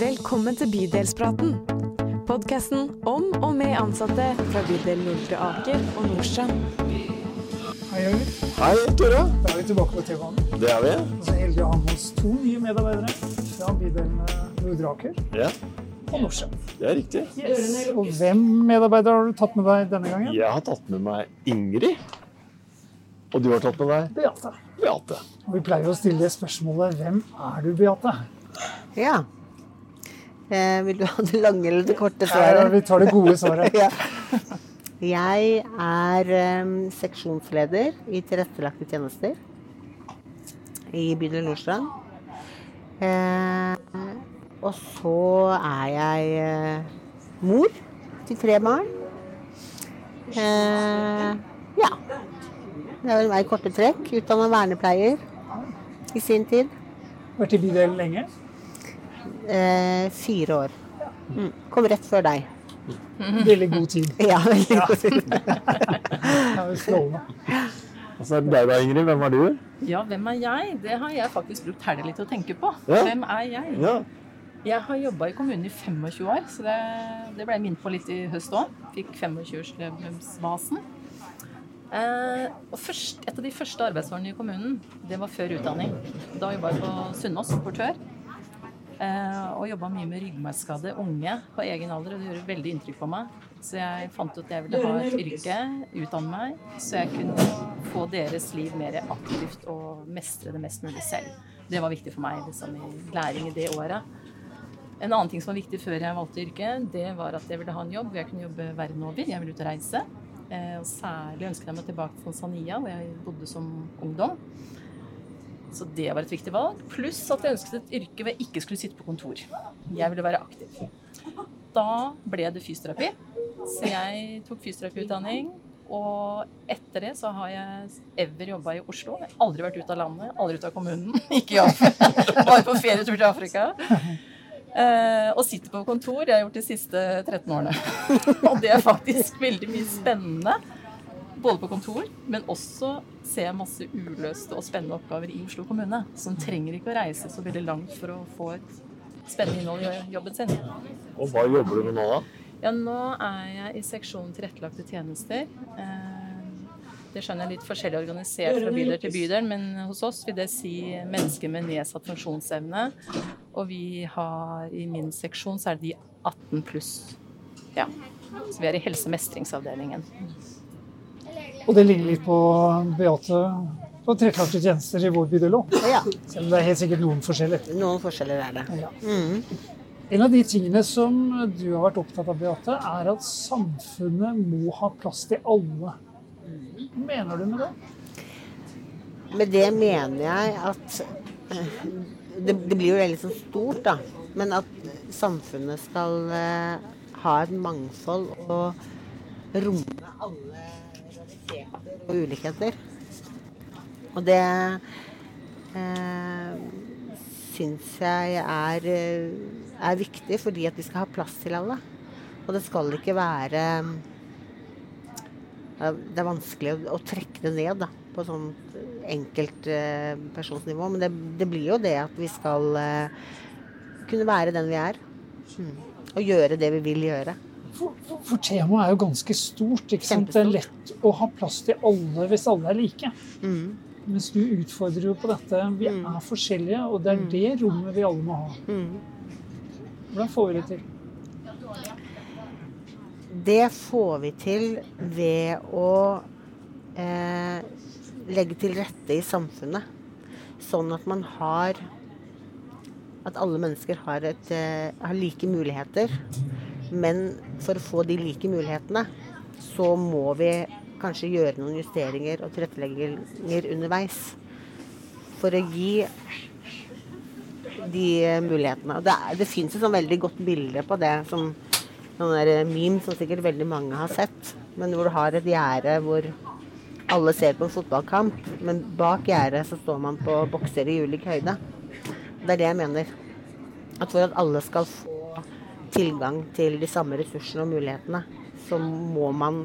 Velkommen til Bydelspraten. Podkasten om og med ansatte fra bydel Nordre Aker og Nordstrand. Hei, Jørgen. Hei, Tore. Da er vi tilbake på T-banen. Det er vi. Og så er heldig å ha med oss to nye medarbeidere fra bydelen Nordre Aker Ja, og Nordstrand. det er riktig. Yes. Og hvem medarbeidere har du tatt med deg denne gangen? Jeg har tatt med meg Ingrid. Og du har tatt med deg Beate. Beate. Og vi pleier å stille det spørsmålet hvem er du, Beate? Ja. Eh, vil du ha det lange eller det korte Ja, svaret? vi tar det gode svaret. Ja. Jeg er um, seksjonsleder i tilrettelagte tjenester i bydel Nordstrand. Eh, og så er jeg eh, mor til tre barn. Eh, ja. Det er vel meg i korte trekk. Utdanna vernepleier i sin tid. Vært i bydelen lenge. Eh, fire år. Mm. Kom rett før deg. Veldig god tid. Ja, veldig god tid. Strålende. Og så er det deg da, Ingrid. Hvem er du? Ja, hvem er jeg? Det har jeg faktisk brukt helga litt til å tenke på. Ja. Hvem er jeg? Ja. Jeg har jobba i kommunen i 25 år, så det, det ble jeg minnet på litt i høst òg. Fikk 25-årsjubileumsbasen. Eh, og først, et av de første arbeidsårene i kommunen, det var før utdanning. Da jobba jeg på Sunnaas portør. Eh, og jobba mye med ryggmargskadde unge på egen alder, og det gjorde veldig inntrykk på meg. Så jeg fant ut at jeg ville ha et yrke, utdanne meg, så jeg kunne få deres liv mer aktivt og mestre det mest mulig selv. Det var viktig for meg liksom, i læring i det året. En annen ting som var viktig før jeg valgte yrke, det var at jeg ville ha en jobb hvor jeg kunne jobbe verden over. Jeg ville ut og reise. Eh, og særlig ønsket jeg meg tilbake til Tanzania, hvor jeg bodde som ungdom. Så det var et viktig valg. Pluss at jeg ønsket et yrke hvor jeg ikke skulle sitte på kontor. Jeg ville være aktiv. Da ble det fysioterapi. Så jeg tok fysioterapiutdanning. Og etter det så har jeg ever jobba i Oslo. Jeg har aldri vært ute av landet, aldri ute av kommunen. Ikke Afrika. Bare på ferietur til Afrika. Eh, og sitter på kontor. Det har jeg gjort de siste 13 årene. og det er faktisk veldig mye spennende. Både på kontor, men også jeg masse uløste og spennende oppgaver i Oslo kommune. Som trenger ikke å reise så veldig langt for å få et spennende innhold i jobben sin. Og hva jobber du med nå, da? Ja, nå er jeg i seksjonen tilrettelagte tjenester. Eh, Det skjønner jeg litt forskjellig organisert fra bydel til bydel, men hos oss vil det si mennesker med nedsatt funksjonsevne. Og vi har i min seksjon så er det de 18 pluss. Ja. Så vi er i helse- og det ligner litt på Beate på tilrettelagte tjenester i vår bydel òg. Ja, Selv om det er helt sikkert noen forskjeller. noen forskjeller er det. Ja. Mm. En av de tingene som du har vært opptatt av, Beate, er at samfunnet må ha plass til alle. Hva mener du med det? Med det mener jeg at eh, det, det blir jo veldig så stort, da. Men at samfunnet skal eh, ha et mangfold og romme alle rariteter og ulikheter. Og det eh, syns jeg er, eh, er viktig, fordi at vi skal ha plass til alle. Og det skal ikke være Det er vanskelig å, å trekke det ned da, på sånn enkeltpersonsnivå. Men det, det blir jo det at vi skal eh, kunne være den vi er. Mm. Og gjøre det vi vil gjøre. For, for, for temaet er jo ganske stort. ikke sant? Det er lett å ha plass til alle hvis alle er like. Mm. Mens du utfordrer jo på dette. Vi Mm. er forskjellige, og det er det rommet vi alle må ha. Mm. Hvordan får vi det til? Det får vi til ved å eh, legge til rette i samfunnet. Sånn at man har At alle mennesker har, et, eh, har like muligheter. Men for å få de like mulighetene, så må vi kanskje gjøre noen justeringer og tilrettelegginger underveis. For å gi de eh, mulighetene. Og det, er- det fins et sånn veldig godt bilde på det. som Sånn der meme som sikkert veldig mange har sett. Men hvor du har et gjerde hvor alle ser på en fotballkamp, men bak gjerdet så står man på bokser i ulik høyde. Det er det jeg mener. At for at alle skal få tilgang til de samme ressursene og mulighetene, så må man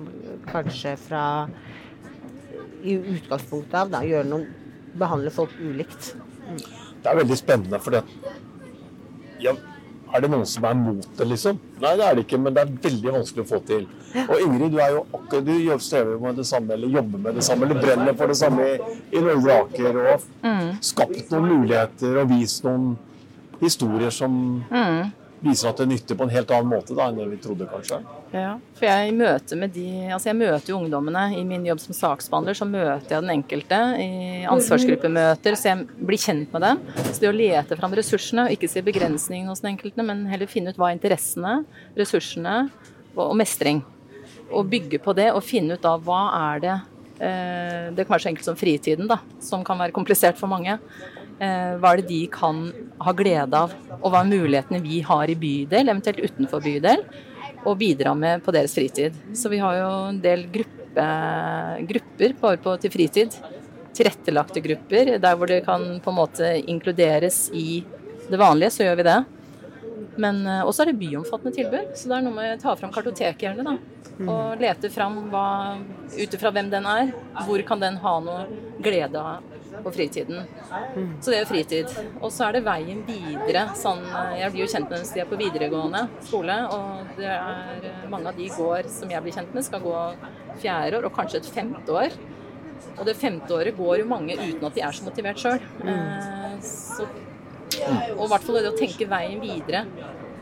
kanskje fra i utgangspunktet av da, gjøre noen behandle folk ulikt. Det er veldig spennende, for det, ja, Er det noen som er mot det, liksom? Nei, det er det ikke, men det er veldig vanskelig å få til. Og Ingrid, du er jo akkurat, du strever med det samme, eller jobber med det samme, eller brenner for det samme i, i Nordre Aker, og skapt noen muligheter og vist noen historier som viser at det nytter på en helt annen måte da, enn det vi trodde, kanskje. Ja, for jeg møter med de Altså jeg møter jo ungdommene i min jobb som saksbehandler, så møter jeg den enkelte i ansvarsgruppemøter, så jeg blir kjent med dem. Så det å lete fram ressursene, og ikke se begrensningene hos den enkelte, men heller finne ut hva er interessene, ressursene og, mestring. Og bygge på det, og finne ut av hva er det eh, Det kan være så enkelt som fritiden, da, som kan være komplisert for mange. Eh, hva er det de kan ha glede av, og hva er mulighetene vi har i bydel, eventuelt utenfor bydel, å bidra med på deres fritid. Så vi har jo en del gruppe, grupper bare på, til fritid. Tilrettelagte grupper, der hvor det kan på en måte inkluderes i det vanlige, så gjør vi det. Men eh, også er det byomfattende tilbud, så det er noe med å ta fram kartoteket gjerne, da. Og lete fram ut ifra hvem den er, hvor kan den ha noe glede av på fritiden. Så det er fritid. Og så er det veien videre. Sånn, eh, jeg blir jo kjent med dem de er på videregående skole, og det er eh, mange av de går som jeg blir kjent med, skal gå fjerde år og kanskje et femte år. Og det femte året går jo mange uten at de er så motivert sjøl. Og i hvert fall det å tenke veien videre.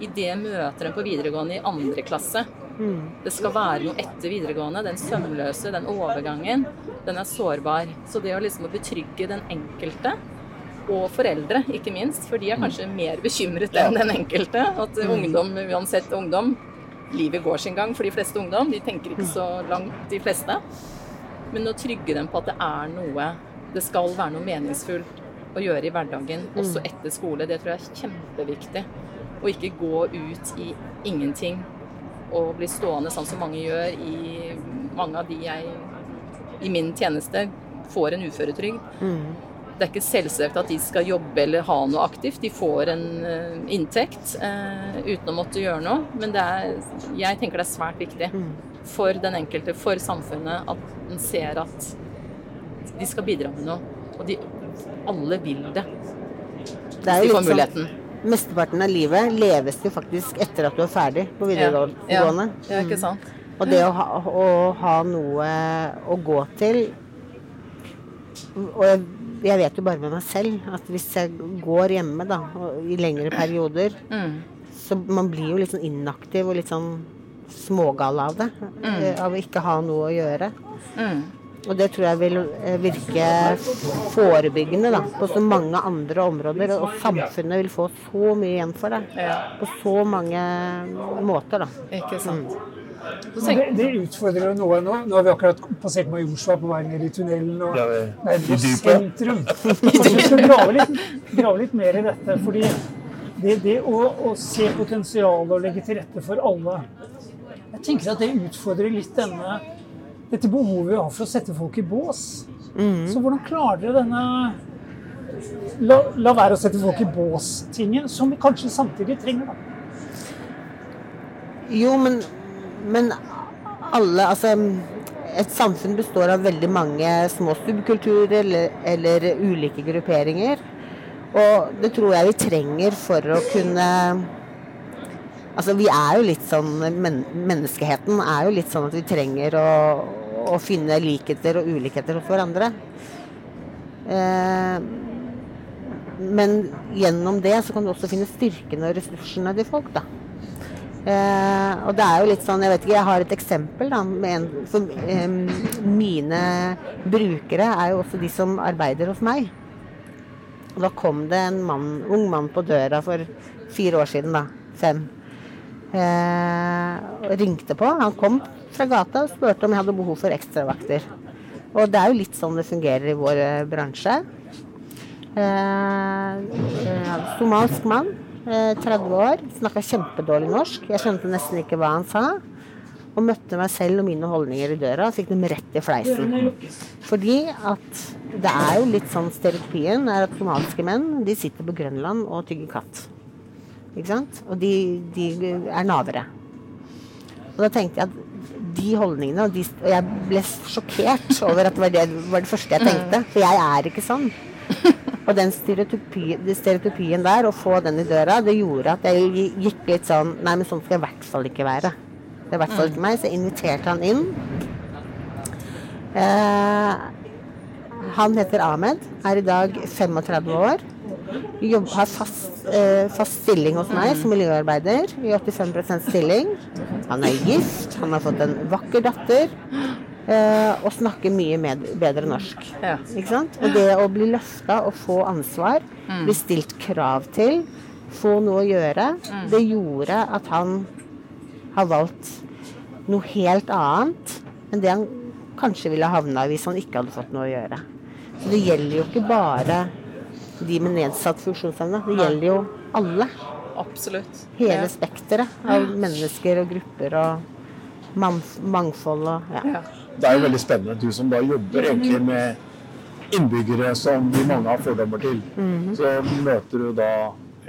I det møter dem på videregående i andre klasse. Det skal være noe etter videregående. Den sømløse, den overgangen, den er sårbar. Så det å liksom betrygge den enkelte, og foreldre, ikke minst, for de er kanskje mer bekymret enn den enkelte. At ungdom, uansett ungdom, livet går sin gang for de fleste ungdom. De tenker ikke så langt, de fleste. Men å trygge dem på at det er noe Det skal være noe meningsfullt å gjøre i hverdagen, også etter skole. Det tror jeg er kjempeviktig. Og ikke gå ut i ingenting og bli stående sånn som mange gjør i mange av de jeg i min tjeneste får en uføretrygd. Det er ikke selvsagt at de skal jobbe eller ha noe aktivt. De får en eh, inntekt eh, uten å måtte gjøre noe. Men det er, jeg tenker det er svært viktig for den enkelte, for samfunnet, at en ser at de skal bidra med noe. Og de, alle vil det. Det er De får muligheten. sånn Mesteparten av livet leves jo faktisk etter at du er ferdig på videregående. Ja, ja, ikke sant. Og det å ha, å ha noe å gå til Og jeg, jeg vet jo bare med meg selv at hvis jeg går hjemme da, i lengre perioder, Mm. så man blir jo litt sånn inaktiv og litt sånn smågal av det. Mm. Av å ikke ha noe å gjøre. Mm. Og det tror jeg vil eh, virke forebyggende da, på så mange andre områder. Og samfunnet vil få så mye igjen for det. Ja, På så mange måter, da. ikke sant. Mm. Det, det utfordrer jo noe nå. Nå har vi akkurat passert Majorstua på vei ned i tunnelen. og Ja, nærmer sentrum. Så vi skal grave litt, grave litt mer i dette. fordi det, det å, å se potensialet og legge til rette for alle Jeg tenker at det utfordrer litt denne, dette behovet vi har for å sette folk i bås. Så hvordan klarer dere denne la, la være å sette folk i bås-tingen, som vi kanskje samtidig trenger? da? Jo, men, men alle Altså et samfunn består av veldig mange små subkulturer eller, eller ulike grupperinger. Og det tror jeg vi trenger for å kunne Altså vi er jo litt sånn men, Menneskeheten er jo litt sånn at vi trenger å, å finne likheter og ulikheter hos hverandre. Eh, men gjennom det så kan du også finne styrkene og ressursene til folk, da. Eh, og det er jo litt sånn, jeg vet ikke, jeg har et eksempel da, en, for eh, mine brukere er jo også de som arbeider hos meg. Og da kom det en mann, ung mann på døra for fire år siden, da, fem. Eh, og ringte på. Han kom fra gata og spurte om jeg hadde behov for ekstravakter. Og det er jo litt sånn det fungerer i vår eh, bransje. Eh, eh, somalsk mann, eh, 30 år, snakka kjempedårlig norsk. Jeg skjønte nesten ikke hva han sa. Og møtte meg selv og mine holdninger i døra og fikk dem rett i fleisen. Fordi at det er jo litt sånn stereotypien er at somaliske menn de sitter på Grønland og tygger katt. Ikke sant? Og de, de er navere. Og da tenkte jeg at de holdningene Og, de, og jeg ble sjokkert over at det var det, var det første jeg tenkte. For jeg er ikke sånn. Og den stereotypi, stereotypien der, å få den i døra, det gjorde at jeg gikk litt sånn Nei, men sånn skal jeg i hvert fall ikke være. Det er i hvert fall ikke meg. Så jeg inviterte han inn. Eh, han heter Ahmed, er i dag 35 år. Jobb, har fast, eh, fast stilling hos meg som miljøarbeider i 85% stilling. Han er gift, han har fått en vakker datter eh, og snakker mye med, bedre norsk. Ja. Ikke sant? Og det å bli løfta og få ansvar, bli stilt krav til, få noe å gjøre, det gjorde at han har valgt noe helt annet enn det han kanskje ville havna hvis han ikke hadde fått noe å gjøre. Så det gjelder jo ikke bare de med nedsatt funksjonsevne, det gjelder jo alle. Absolutt. Hele spekteret av mennesker og grupper og mangfold og ja. Det er jo veldig spennende, du som da jobber egentlig med innbyggere som vi mange har fordommer til. Så møter du da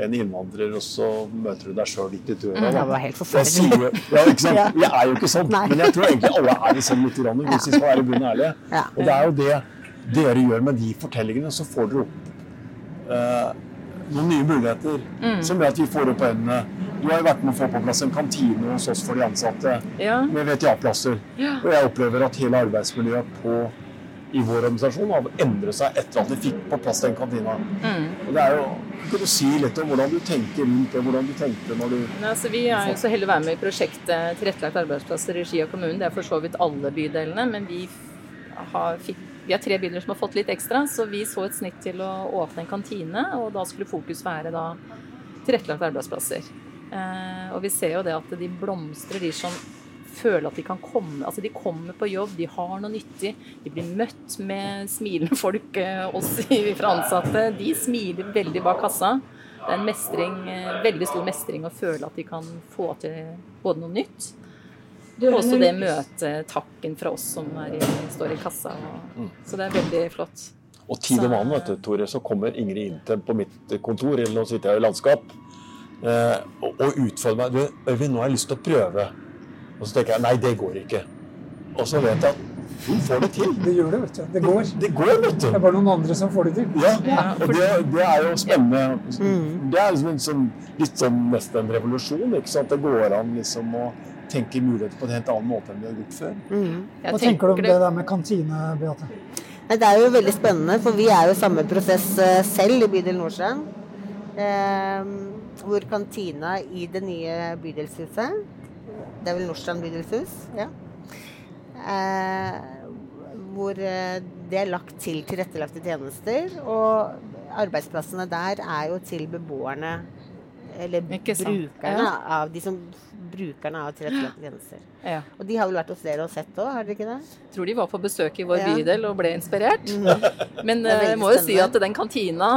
en innvandrer, og så møter du deg sjøl litt i døra. Det var helt forferdelig. ja, ikke sant? Jeg er jo ikke sånn, Nei. men jeg tror egentlig alle er sånn litt, grann, hvis vi skal være bunn ærlige. Og det er jo det dere gjør med de fortellingene, så får dere opp noen nye muligheter som gjør at vi får opp øynene. Du har jo vært med å få på plass en kantine hos oss for de ansatte Ja. med VTA-plasser. Ja. Og jeg opplever at hele arbeidsmiljøet på, i vår organisasjon har endret seg etter at vi fikk på plass den kantina. Og det er jo, Kan du si litt om hvordan du tenker rundt det, hvordan du tenkte når du Nei, altså, vi er jo så heldige å være med i prosjektet Tilrettelagt arbeidsplass i regi av kommunen. Det er for så vidt alle bydelene, men vi har, fikk, vi har tre bydeler som har fått litt ekstra, så vi så et snitt til å åpne en kantine, og da skulle fokus være da tilrettelagt arbeidsplasser. Eh, og vi ser jo det at de blomstrer, de som føler at de kan komme Altså de kommer på jobb, de har noe nyttig. De blir møtt med smilende folk, eh, oss fra ansatte. De smiler veldig bak kassa. Det er en mestring, eh, veldig stor mestring å føle at de kan få til både noe nytt, også det møtet, takken fra oss som er i, står i kassa. Og, så det er veldig flott. Og tid om vet du, Tore, så kommer Ingrid inn til på mitt kontor, eller nå sitter jeg i landskap, eh, og, og utfordrer meg. Du, Øyvind, nå har jeg lyst til å prøve. Og så tenker jeg nei, det går ikke. Og så vet jeg at hun får det til. Det gjør det, vet du. Det går. Det går, vet Det er bare noen andre som får det til. Ja, og det, det er jo spennende. Det er liksom en sånn, litt sånn nesten en revolusjon. ikke sant? Det går an liksom å tenke muligheter på en helt annen måte enn vi har gjort før. Mm. Hva tenker du om det- der med kantine, Beate? Nei, Det er jo veldig spennende, for vi er jo i samme prosess eh, selv i bydel Nordsjøen. Eh, hvor kantina i det nye bydelshuset Det er vel Nordstrand bydelshus? Ja. Eh, hvor eh, det er lagt til tilrettelagte tjenester. Og arbeidsplassene der er jo til beboerne, eller brukerne av de som brukerne av tilrettelagte tjenester. Ja. Og de har vel vært hos dere og sett òg, har dere ikke det? tror de var på besøk i vår Ja. bydel og ble inspirert. Men Det er eh, jeg må jo si at den kantina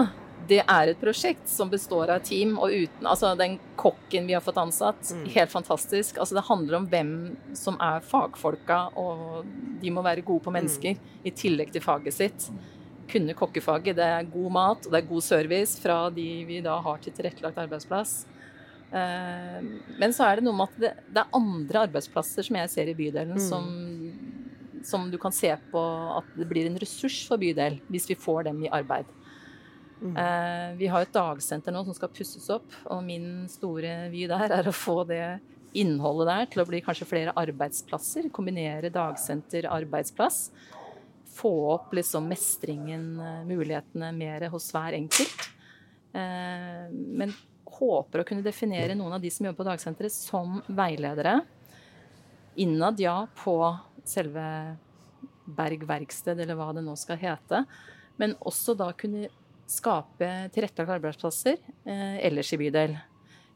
det er et prosjekt som består av team, og uten Altså den kokken vi har fått ansatt, Mm. helt fantastisk. Altså det handler om hvem som er fagfolka, og de må være gode på mennesker, Mm. i tillegg til faget sitt. Kunne kokkefaget. Det er god mat, og det er god service fra de vi da har til tilrettelagt arbeidsplass. Eh, Men så er det noe med at det, det er andre arbeidsplasser som jeg ser i bydelen, Mm. som, som du kan se på at det blir en ressurs for bydel, hvis vi får dem i arbeid. Mm. Eh, Vi har et dagsenter nå som skal pusses opp, og min store vy der er å få det innholdet der til å bli kanskje flere arbeidsplasser. Kombinere dagsenter, arbeidsplass. Få opp liksom mestringen, eh, mulighetene mer hos hver enkelt. Men håper å kunne definere noen av de som jobber på dagsenteret som veiledere. Innad, ja, på selve Berg verksted, eller hva det nå skal hete. Men også da kunne skape tilrettelagte arbeidsplasser eh, ellers i bydel.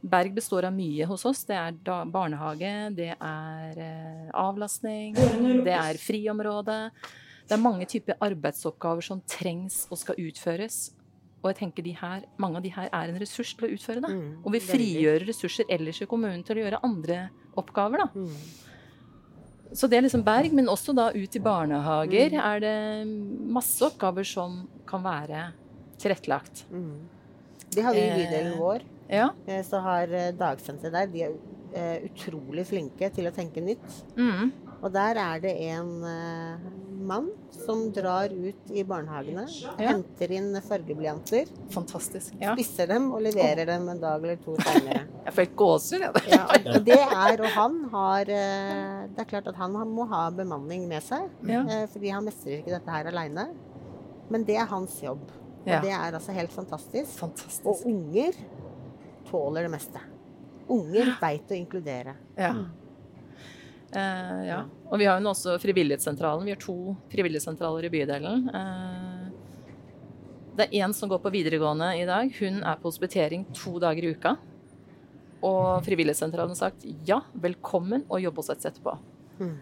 Berg består av mye hos oss. Det er da barnehage, det er eh, avlastning, det er friområde. Det er mange typer arbeidsoppgaver som trengs og skal utføres. Og jeg tenker de her, mange av de her er en ressurs til å utføre det. Mm, Og vi frigjør ressurser ellers i kommunen til å gjøre andre oppgaver. da. Mm. Så det er liksom Berg, men også da ut i barnehager Mm. er det masse oppgaver som kan være tilrettelagt. Mm. Det har vi i Eh, bydelen vår. Ja. Eh, Så har eh, dagsenteret der De er eh, utrolig flinke til å tenke nytt. Mm. Og der er det en uh, mann som drar ut i barnehagene, Ja. henter inn fargeblyanter, Fantastisk. Ja. spisser dem og leverer dem en dag eller to senere. Jeg helt gåsehud, jeg. Ja, og det er, og han har uh, Det er klart at han må ha bemanning med seg, Ja. uh, fordi han mestrer ikke dette her aleine. Men det er hans jobb. Og det er altså helt fantastisk. Og unger tåler det meste. Unger veit å inkludere. Ja. Eh, ja. Og vi har jo nå også Frivillighetssentralen. Vi har to frivillighetssentraler i bydelen. Eh, det er én som går på videregående i dag. Hun er på hospitering to dager i uka. Og Frivillighetssentralen har sagt ja, velkommen, og jobb hos oss etterpå. Mm.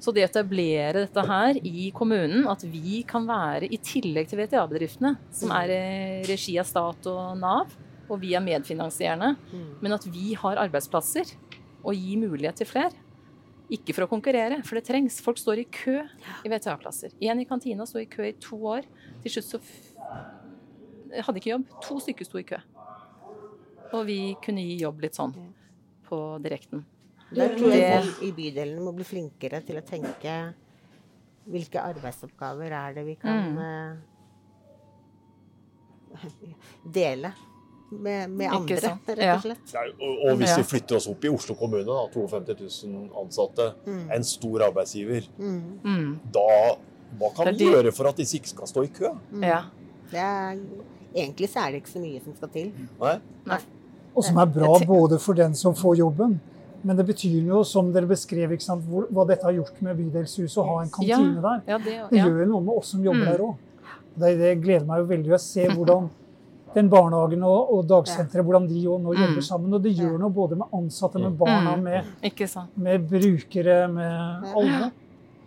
Så det å etablere dette her i kommunen, at vi kan være i tillegg til VTA-bedriftene, som er i regi av stat og Nav, og vi er medfinansierende, Mm. men at vi har arbeidsplasser og gir mulighet til flere. Ikke for å konkurrere, for det trengs. Folk står i kø i VTA-plasser. Én i kantina sto i kø i to år. Til slutt så f hadde ikke jobb. To stykker sto i kø. Og vi kunne gi jobb litt sånn på direkten. Der tror jeg folk i bydelene må bli flinkere til å tenke hvilke arbeidsoppgaver er det vi kan Mm. eh, dele med, med andre, rett og slett. Ja. og, hvis vi flytter oss opp i Oslo kommune, da, 52 000 ansatte, Mm. en stor arbeidsgiver, Mm. Mm. da hva kan vi gjøre for at disse ikke skal stå i kø? Mm. Ja. Det er, egentlig så er det ikke så mye som skal til. Nei? Og som er bra både for den som får jobben, men det betyr jo, som dere beskrev, ikke sant, hvor, hva dette har gjort med Bydelshuset, å ha en Ja. kantine der. ja, det, Det gjør jo noe med oss som jobber Mm. der òg. Det, det gleder meg jo veldig å se hvordan den barnehagen og, og dagsenteret hvordan de jo nå Mm. jobber sammen. Og det gjør noe både med ansatte, med barna, Mm. med, med brukere, med alle.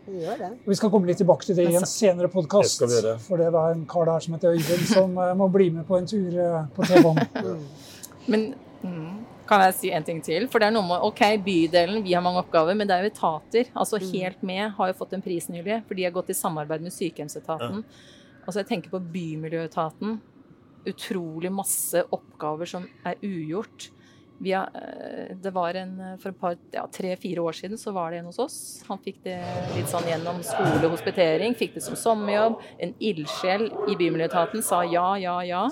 Det. Og Vi skal komme litt tilbake til det i en senere Det podkast. skal vi gjøre. For det var en kar der som heter Øyvind, som eh, må bli med på en tur eh, på T-banen. Mm. Men mm, kan jeg si en ting til? For det er noe med OK, bydelen, vi har mange oppgaver, men det er jo etater. Altså Mm. Helt med har jo fått en pris nylig, for de har gått i samarbeid med sykehjemsetaten. Altså jeg tenker på Bymiljøetaten. Utrolig masse oppgaver som er ugjort. Har, eh, det var en, For tre-fire år siden så var det en hos oss. Han fikk det litt sånn gjennom skole og hospitering. Fikk det som sommerjobb. En ildsjel i Bymiljøetaten sa ja, ja, ja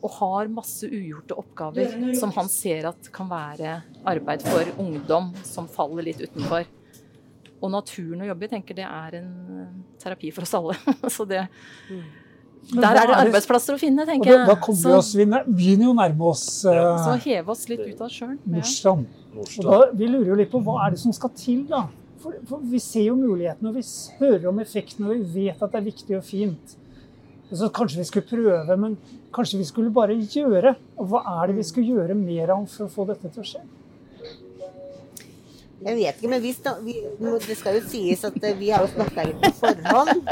og har masse ugjorte oppgaver som han ser at kan være arbeid for ungdom som faller litt utenfor. Og naturen å jobbe i, tenker det er en terapi for oss alle. Så det, Men der er det arbeidsplasser å finne, tenker jeg. da kommer vi oss, vi begynner jo å nærme oss eh, så heve oss litt ut av sjøen sjøl. Ja. Nordstrand. Da, vi lurer jo litt på hva er det som skal til, da? For, for vi ser jo mulighetene, og vi hører om effektene, og vi vet at det er viktig og fint. Så kanskje vi skulle prøve, men kanskje vi skulle bare gjøre. Og hva er det vi skulle gjøre mer av for å få dette til å skje? Jeg vet ikke, men hvis da vi, det skal jo sies at vi har jo snakka litt på forhånd.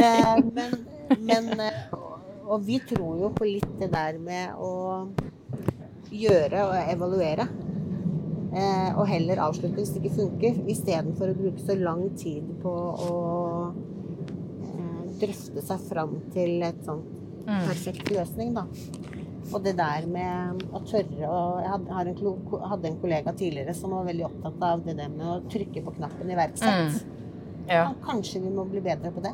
Eh, men, men eh, Og vi tror jo på litt det der med å gjøre og evaluere. Eh, og heller avslutte hvis det ikke funker, istedenfor å bruke så lang tid på å eh, drøfte seg fram til et sånt Mm. perfekt løsning, da. Og det der med å tørre å Jeg hadde, en, kollega tidligere som var veldig opptatt av det der med å trykke på knappen 'iverksett'. Ja. Kanskje vi må bli bedre på det?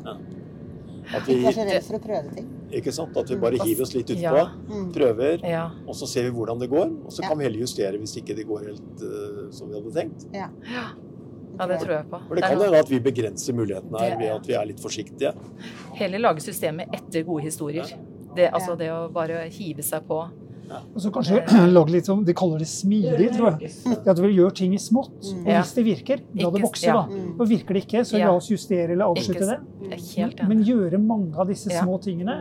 At Ikke vi, så redd for å prøve ting. ikke sant? At vi bare hiver oss litt utpå, Ja. Mm. prøver, ja. og så ser vi hvordan det går. Og så Ja. kan vi heller justere hvis ikke det går helt uh, som vi hadde tenkt. Ja. ja, det tror jeg på. For det Det er kan hende at vi begrenser mulighetene her ved at vi er litt forsiktige. Heller lage systemet etter gode historier. Det, altså Ja. det å bare hive seg på. Og så kanskje lage litt som De kaller det smidig, tror jeg. Det at vi gjør ting i smått. Og hvis det virker, la det vokse, da. Mm. Og virker det ikke, så la oss justere eller avslutte det. Men gjøre mange av disse små tingene,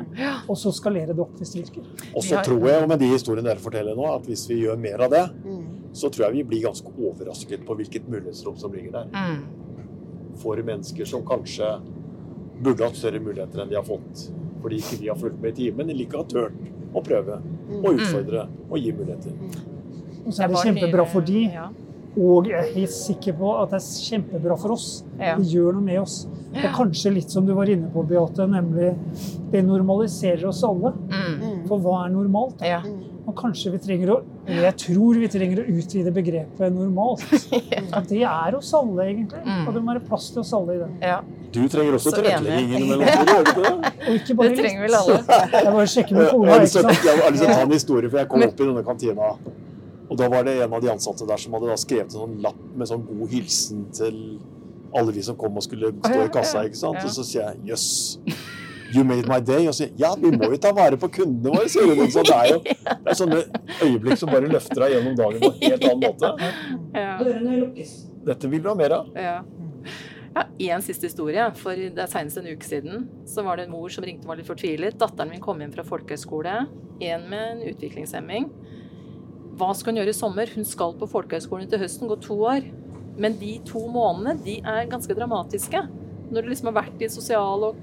og så skalere det opp hvis det virker. Og så tror jeg, og med de historiene dere forteller nå, at hvis vi gjør mer av det, Mm. så tror jeg vi blir ganske overrasket på hvilket mulighetsrom som ligger der. Mm. For mennesker som kanskje burde hatt større muligheter enn de har fått. Fordi ikke de har fulgt med i timen, eller ikke har turt å prøve Mm. og utfordre og gi muligheter. Og så er det kjempebra for de, og jeg er helt sikker på at det er kjempebra for oss. Ja. Det gjør noe med oss. Og kanskje litt som du var inne på, Beate, nemlig det normaliserer oss alle. Mm. Mm. For hva er normalt? Ja. Mm. Og kanskje vi trenger å Jeg tror vi trenger å utvide begrepet normalt. At det er oss alle, egentlig. Og det må være plass til oss alle i det. Ja, Du trenger også Så tilrettelegging dere, gjør du ikke det? Og ikke det trenger litt. vel alle. Jeg bare sjekker med sant. jeg har lyst til å ta en historie, for jeg kom opp i denne kantina. Og da var det en av de ansatte der som hadde da skrevet en sånn lapp med sånn god hilsen til alle de som kom og skulle stå i kassa. ikke sant? Og så sier jeg jøss, you made my day. Og sier ja, vi må jo ta vare på kundene våre, sier hun. Så det er jo det er sånne øyeblikk som bare løfter deg gjennom dagen på en helt annen måte. Ja. Dette vil du ha mer av. Ja. Ja, en siste historie. For det er senest en uke siden så var det en mor som ringte og var litt fortvilet. Datteren min kom hjem fra folkehøyskole. En med en utviklingshemming. Hva skal hun gjøre i sommer? Hun skal på folkehøyskolen til høsten, gå to år. Men de to månedene, de er ganske dramatiske. Når du liksom har vært i sosial og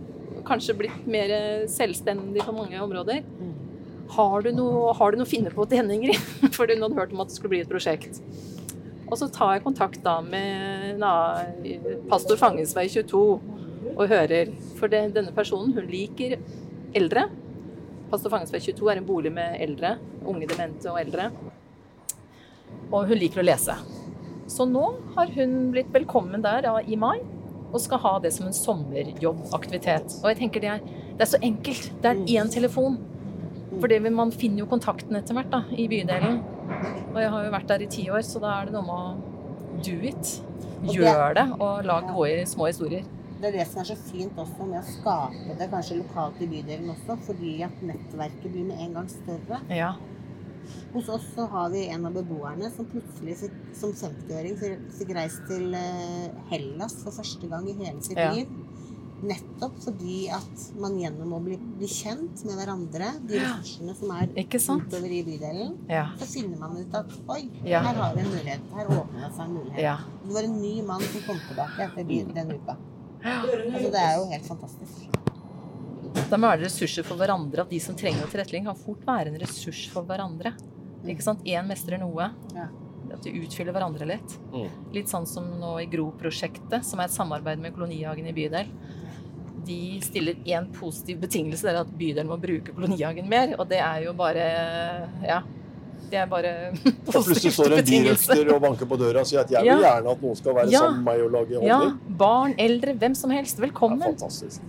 kanskje blitt mer selvstendig på mange områder. Har du noe, har du noe å finne på til henne, Ingrid? For hun hadde hørt om at det skulle bli et prosjekt. Og så tar jeg kontakt da med na, pastor Fangens vei 22 og hører. For det, denne personen, hun liker eldre. Pastor Fangens vei 22 er en bolig med eldre. Unge demente og eldre. Og hun liker å lese. Så nå har hun blitt velkommen der ja, i mai. Og skal ha det som en sommerjobbaktivitet. Og jeg tenker det er, det er så enkelt. Det er én telefon. For det vil- man finner jo kontakten etter hvert da, i bydelen. Og jeg har jo vært der i ti år, så da er det noe med å do it. Gjør det, og lag gode små historier. Det er det som er så fint også med å skape det kanskje lokalt i bydelen også, fordi at nettverket blir med en gang større. Ja. Hos oss så har vi en av beboerne som plutselig fikk, som 50-åring fikk- fikk reist til eh, Hellas for første gang i hele sitt Ja. liv. Nettopp fordi at man gjennom å bli, bli kjent med hverandre, de ressursene som er utover i bydelen, Ja. så finner man ut at oi, Ja. her har vi en mulighet. Her åpner det seg en mulighet. ja. Det var en ny mann som kom tilbake etter den uka. Altså, det er jo helt fantastisk. Da må være ressurser for hverandre. At de som trenger tilrettelegging, kan fort være en ressurs for hverandre. Ikke sant? Én mestrer noe. Ja. At de utfyller hverandre litt. Mm. Litt sånn som nå i GRO-prosjektet, som er et samarbeid med Kolonihagen i bydel. De stiller én positiv betingelse, det er at bydelen må bruke Kolonihagen mer. Og det er jo bare Ja. Det er bare Og plutselig står det en betingelse. og banker på døra og sier at jeg vil gjerne at noen skal være Ja. sammen med meg og lage Ja. Barn, eldre, hvem som helst. Velkommen. Det er fantastisk.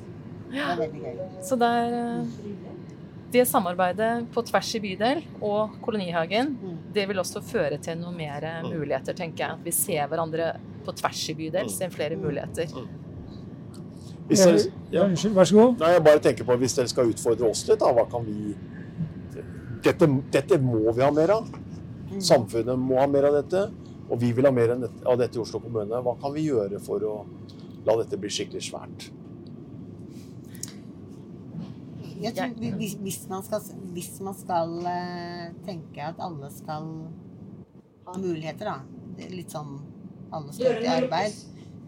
Det er veldig gøy. Så det er eh, Det samarbeidet på tvers i bydel og Kolonihagen, Mm. det vil også føre til noen mer eh, muligheter, tenker jeg. At vi ser hverandre på tvers i bydel, ser flere muligheter. Hvis dere, Ja, ja. Unnskyld, vær så god. Nei, jeg bare tenker på Hvis dere skal utfordre oss litt, da, hva kan vi dette, dette må vi ha mer av. Samfunnet må ha mer av dette. Og vi vil ha mer av dette i Oslo kommune. Hva kan vi gjøre for å la dette bli skikkelig svært? Jeg tror hvis, hvis man skal, hvis man skal eh, tenke at alle skal ha muligheter, da, litt sånn alle skal ut i arbeid,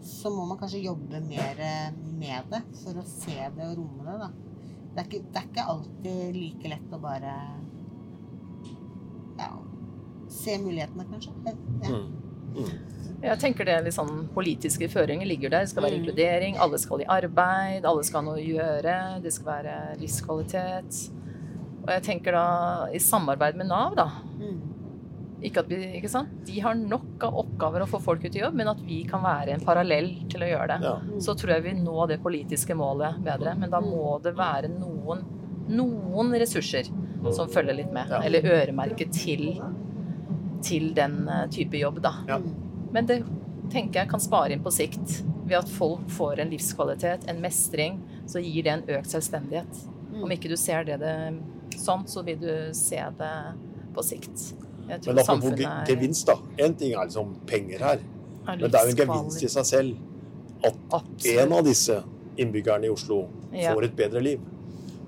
så må man kanskje jobbe mer eh, med det for å se det og romme det. da. Det er ikke, det er ikke alltid like lett å bare ja, se mulighetene, kanskje. Ja. Mm. Jeg tenker det er litt sånn Politiske føringer ligger der. Det skal være Mm. inkludering, alle skal i arbeid, alle skal ha noe å gjøre, det skal være livskvalitet. Og jeg tenker da i samarbeid med Nav, da. Mm. Ikke at vi, ikke sant? De har nok av oppgaver å få folk ut i jobb, men at vi kan være en parallell til å gjøre det. Ja. Så tror jeg vi når det politiske målet bedre. Men da må det være noen, noen ressurser som følger litt med. Ja. Eller øremerket til, til den eh, type jobb, da. Ja. Men det tenker jeg kan spare inn på sikt. Ved at folk får en livskvalitet, en mestring, så gir det en økt selvstendighet. Om ikke du ser det, det sånn, så vil du se det på sikt. Jeg tror Men apropos er- gevinst, da. Én ting er liksom penger her. er Men det er jo en gevinst i seg selv at Absolutt. en av disse innbyggerne i Oslo Ja. får et bedre liv.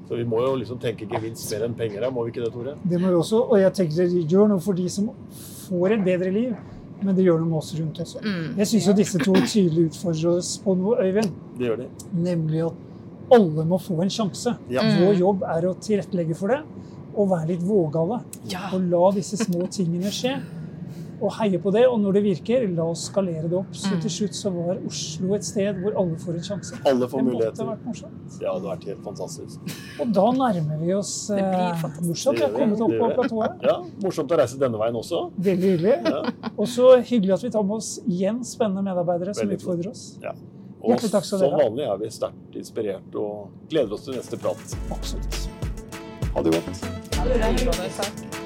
Så vi må jo liksom tenke gevinst mer enn penger her, må vi ikke det, Tore? Det må vi også, og jeg tenker gjør noe for de som får et bedre liv, men det gjør noe med oss rundt også. Mm. Jeg syns jo disse to tydelig utfordrer oss på noe, Øyvind. Det gjør de. Nemlig at alle må få en sjanse. Ja. Mm. Vår jobb er å tilrettelegge for det og være litt vågale. Ja. Og la disse små tingene skje. Og heier på det. Og når det virker, la oss skalere det opp. Så Mm. til slutt så var Oslo et sted hvor alle får en sjanse. Alle Det får måtte muligheter. vært morsomt. Det hadde vært helt fantastisk. Og da nærmer vi oss eh, morsomt. Vi har Det kommet opp på platået. Ja, Morsomt å reise denne veien også. Veldig hyggelig. Ja. Og så hyggelig at vi tar med oss igjen spennende medarbeidere som utfordrer oss. Ja. Og Hjertelig takk skal som dere Som vanlig er vi sterkt inspirert og gleder oss til neste prat. Absolutt. Ha det godt. Ha det Takk.